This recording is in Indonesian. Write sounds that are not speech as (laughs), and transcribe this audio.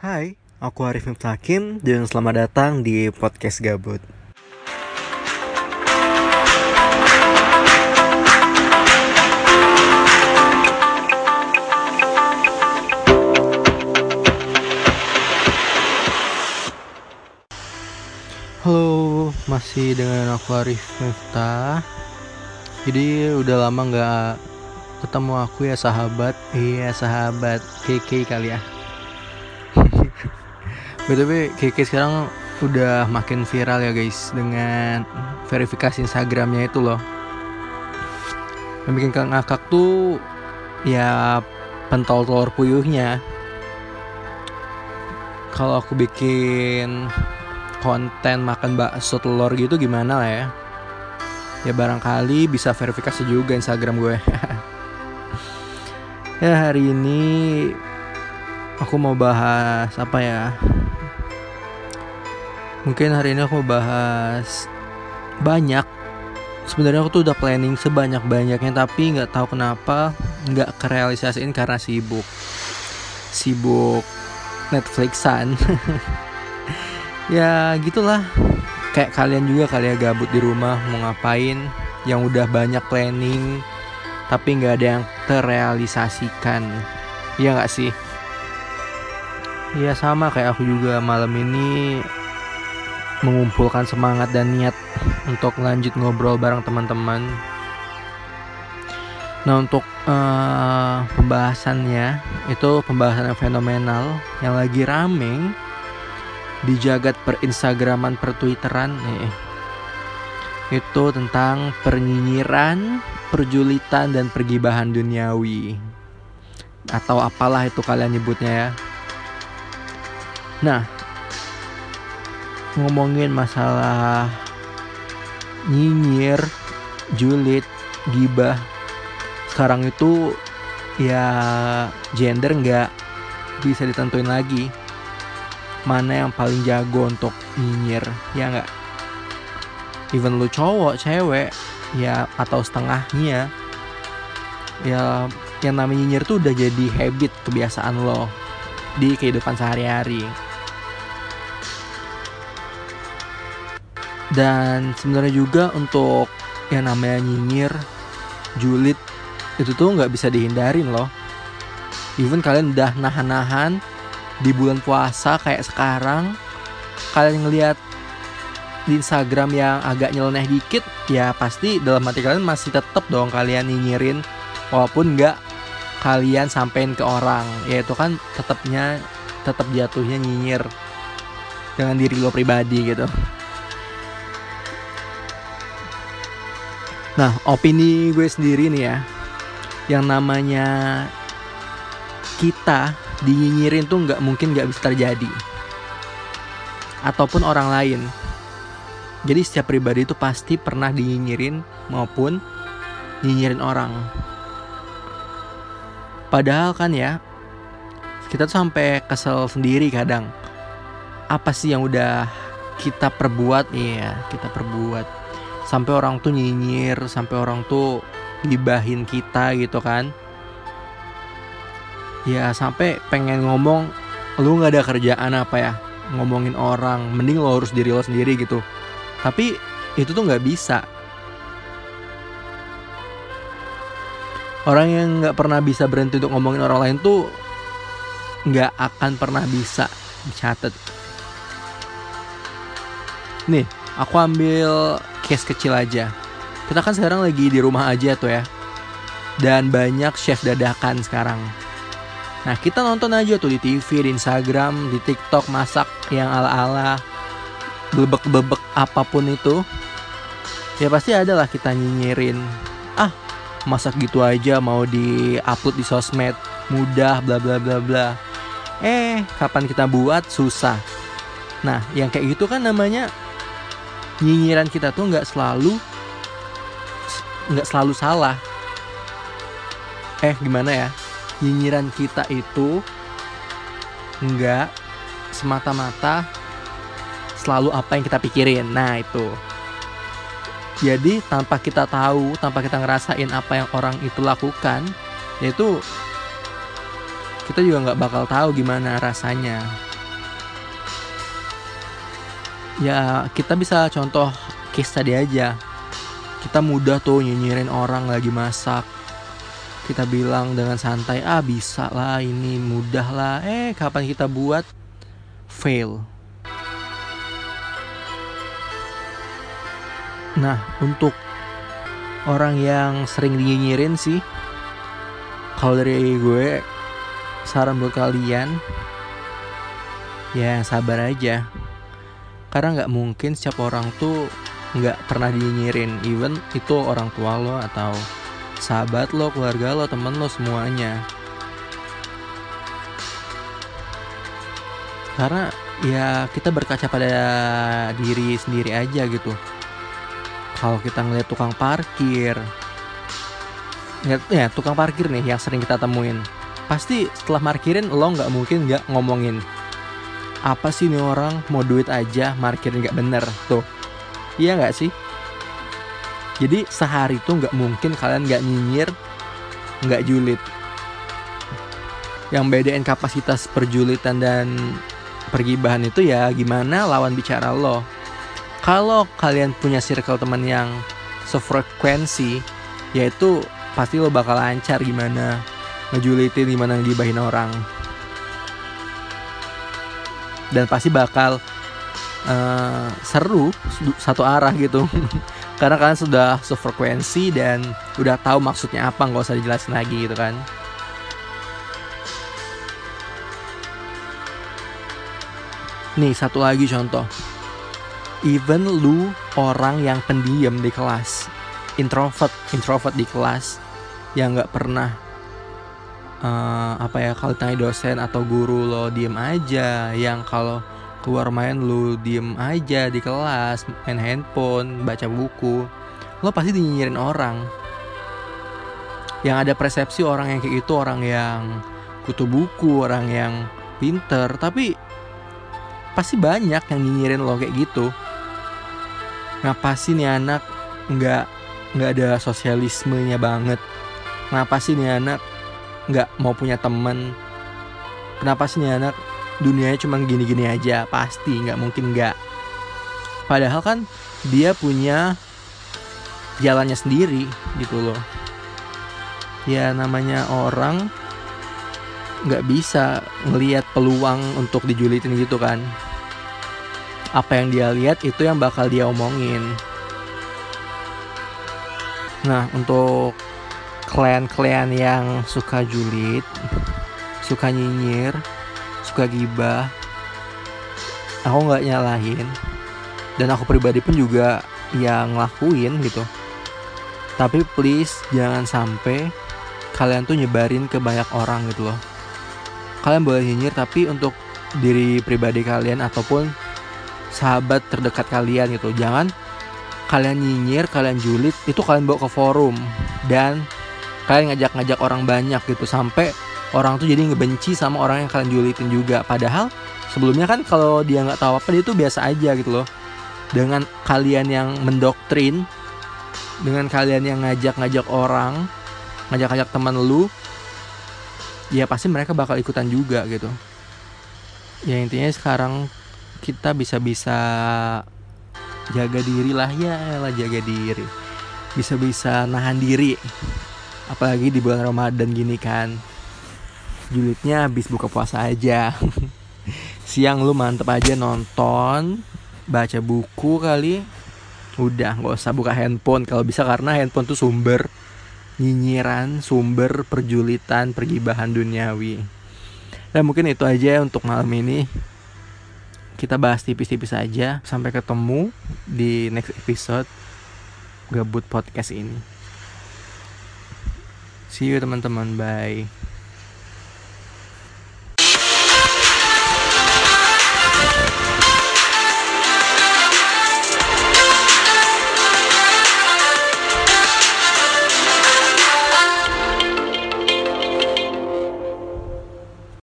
Hai, aku Arif Miftakim dan selamat datang di podcast Gabut. Halo, masih dengan aku Arif Miftah. Jadi udah lama nggak ketemu aku ya sahabat. Iya sahabat, KK kali ya. BTW KK sekarang udah makin viral ya guys dengan verifikasi Instagramnya itu loh. Yang bikin ngakak tuh ya pentol telur puyuhnya. Kalau aku bikin konten makan bakso telur gitu gimana lah ya ya barangkali bisa verifikasi juga Instagram gue (laughs) ya hari ini aku mau bahas apa ya mungkin hari ini aku bahas banyak. Sebenarnya aku tuh udah planning sebanyak banyaknya tapi nggak tahu kenapa nggak kerealisasiin karena sibuk. Sibuk Netflixan. (laughs) Ya gitulah. Kayak kalian juga kalian ya, gabut di rumah mau ngapain? Yang udah banyak planning tapi nggak ada yang terrealisasikan. Ya nggak sih? Ya sama kayak aku juga malam ini mengumpulkan semangat dan niat untuk lanjut ngobrol bareng teman-teman nah untuk uh, pembahasannya itu pembahasan yang fenomenal yang lagi rame di jagat per Instagraman per Twitteran nih itu tentang pernyinyiran, perjulitan dan pergibahan duniawi atau apalah itu kalian nyebutnya ya. Nah, ngomongin masalah nyinyir, julit, gibah. Sekarang itu ya gender nggak bisa ditentuin lagi. Mana yang paling jago untuk nyinyir ya nggak? Even lu cowok cewek ya atau setengahnya ya yang namanya nyinyir tuh udah jadi habit kebiasaan lo di kehidupan sehari-hari dan sebenarnya juga untuk yang namanya nyinyir julid itu tuh nggak bisa dihindarin loh. Even kalian udah nahan-nahan di bulan puasa kayak sekarang kalian ngelihat di Instagram yang agak nyeleneh dikit ya pasti dalam hati kalian masih tetap dong kalian nyinyirin walaupun nggak kalian sampein ke orang. Yaitu kan tetapnya tetap jatuhnya nyinyir dengan diri lo pribadi gitu nah opini gue sendiri nih ya yang namanya kita dinyinyirin tuh nggak mungkin nggak bisa terjadi. Ataupun orang lain. Jadi setiap pribadi itu pasti pernah dinyinyirin maupun nyinyirin orang. Padahal kan ya kita tuh sampai kesel sendiri kadang. Apa sih yang udah kita perbuat iya kita perbuat sampai orang tuh nyinyir sampai orang tuh gibahin kita gitu kan. Ya sampai pengen ngomong lu nggak ada kerjaan apa ya? Ngomongin orang mending lo harus diri lo sendiri gitu. Tapi itu tuh nggak bisa. Orang yang nggak pernah bisa berhenti untuk ngomongin orang lain tuh nggak akan pernah bisa. Dicatat. Nih aku ambil case kecil aja kita kan sekarang lagi di rumah aja tuh ya dan banyak chef dadakan sekarang Nah kita nonton aja tuh di TV, di Instagram, di TikTok masak yang ala-ala bebek-bebek apa pun itu. Ya pasti ada lah kita nyinyirin. Ah masak gitu aja mau di upload di sosmed mudah bla bla bla bla. Eh kapan kita buat susah. Nah yang kayak gitu kan namanya nyinyiran kita tuh nggak selalu nggak selalu salah. Eh gimana ya? nyinyiran kita itu enggak semata-mata selalu apa yang kita pikirin. Nah, itu. Jadi tanpa kita tahu, tanpa kita ngerasain apa yang orang itu lakukan, yaitu kita juga nggak bakal tahu gimana rasanya. Ya kita bisa contoh case tadi aja. Kita mudah tuh nyinyirin orang lagi masak. Kita bilang dengan santai ah bisa lah ini mudah lah. Eh kapan kita buat? Fail. Nah untuk orang yang sering dinyinyirin sih kalau dari gue saran buat kalian ya sabar aja karena nggak mungkin setiap orang tuh nggak pernah dinyinyirin. Even itu orang tua lo atau sahabat lo keluarga lo temen lo semuanya. Karena ya kita berkaca pada diri sendiri aja gitu. Kalau kita ngeliat tukang parkir ngeliat ya tukang parkir nih yang sering kita temuin. Pasti setelah parkirin lo nggak mungkin nggak ngomongin apa sih nih orang? Mau duit aja parkir nggak bener. Tuh. Iya nggak sih? Jadi sehari itu nggak mungkin kalian nggak nyinyir nggak julid. Yang bedain kapasitas perjulitan dan pergibahan itu ya gimana lawan bicara lo. Kalau kalian punya circle teman yang sefrekuensi yaitu pasti lo bakal lancar gimana ngejulitin gimana ngibahin orang dan pasti bakal uh, seru satu arah gitu. (laughs) Karena kalian sudah sefrekuensi dan udah tahu maksudnya apa nggak usah dijelasin lagi gitu kan. Nih satu lagi contoh. Even lu orang yang pendiam di kelas. Introvert introvert di kelas yang nggak pernah uh, apa ya kalau tanya dosen atau guru lo diem aja yang kalau keluar main lu diem aja di kelas main handphone baca buku lo pasti dinyinyirin orang. Yang ada persepsi orang yang kayak itu orang yang kutu buku orang yang pinter tapi pasti banyak yang nyinyirin lo kayak gitu. Ngapa sih nih anak nggak nggak ada sosialismenya banget? Kenapa sih nih anak nggak mau punya temen. Kenapa sih nih anak? Dunianya cuma gini-gini aja pasti nggak mungkin nggak. Padahal kan dia punya jalannya sendiri gitu loh. Ya namanya orang nggak bisa ngelihat peluang untuk dijulitin gitu kan. Apa yang dia lihat itu yang bakal dia omongin. Nah untuk klien-klien yang suka julid suka nyinyir suka gibah aku nggak nyalahin. Dan aku pribadi pun juga yang ngelakuin gitu. Tapi please jangan sampai kalian tuh nyebarin ke banyak orang gitu loh. Kalian boleh nyinyir tapi untuk diri pribadi kalian ataupun sahabat terdekat kalian gitu. Jangan kalian nyinyir kalian julid itu kalian bawa ke forum. Dan kalian ngajak-ngajak orang banyak gitu sampai orang tuh jadi ngebenci sama orang yang kalian julidin juga. Padahal sebelumnya kan kalau dia nggak tahu apa dia tuh biasa aja gitu loh. Dengan kalian yang mendoktrin dengan kalian yang ngajak-ngajak orang ngajak-ngajak teman lu ya pasti mereka bakal ikutan juga gitu. Ya intinya sekarang kita bisa-bisa jaga diri lah. Ya lah jaga diri. Bisa-bisa nahan diri apalagi di bulan Ramadan gini kan. Julidnya habis buka puasa aja. (laughs) Siang lu mantep aja nonton baca buku kali. Udah nggak usah buka handphone kalau bisa karena handphone tuh sumber nyinyiran sumber perjulitan pergibahan duniawi. Dan mungkin itu aja untuk malam ini. Kita bahas tipis-tipis aja sampai ketemu di next episode gabut podcast ini see you teman-teman. Bye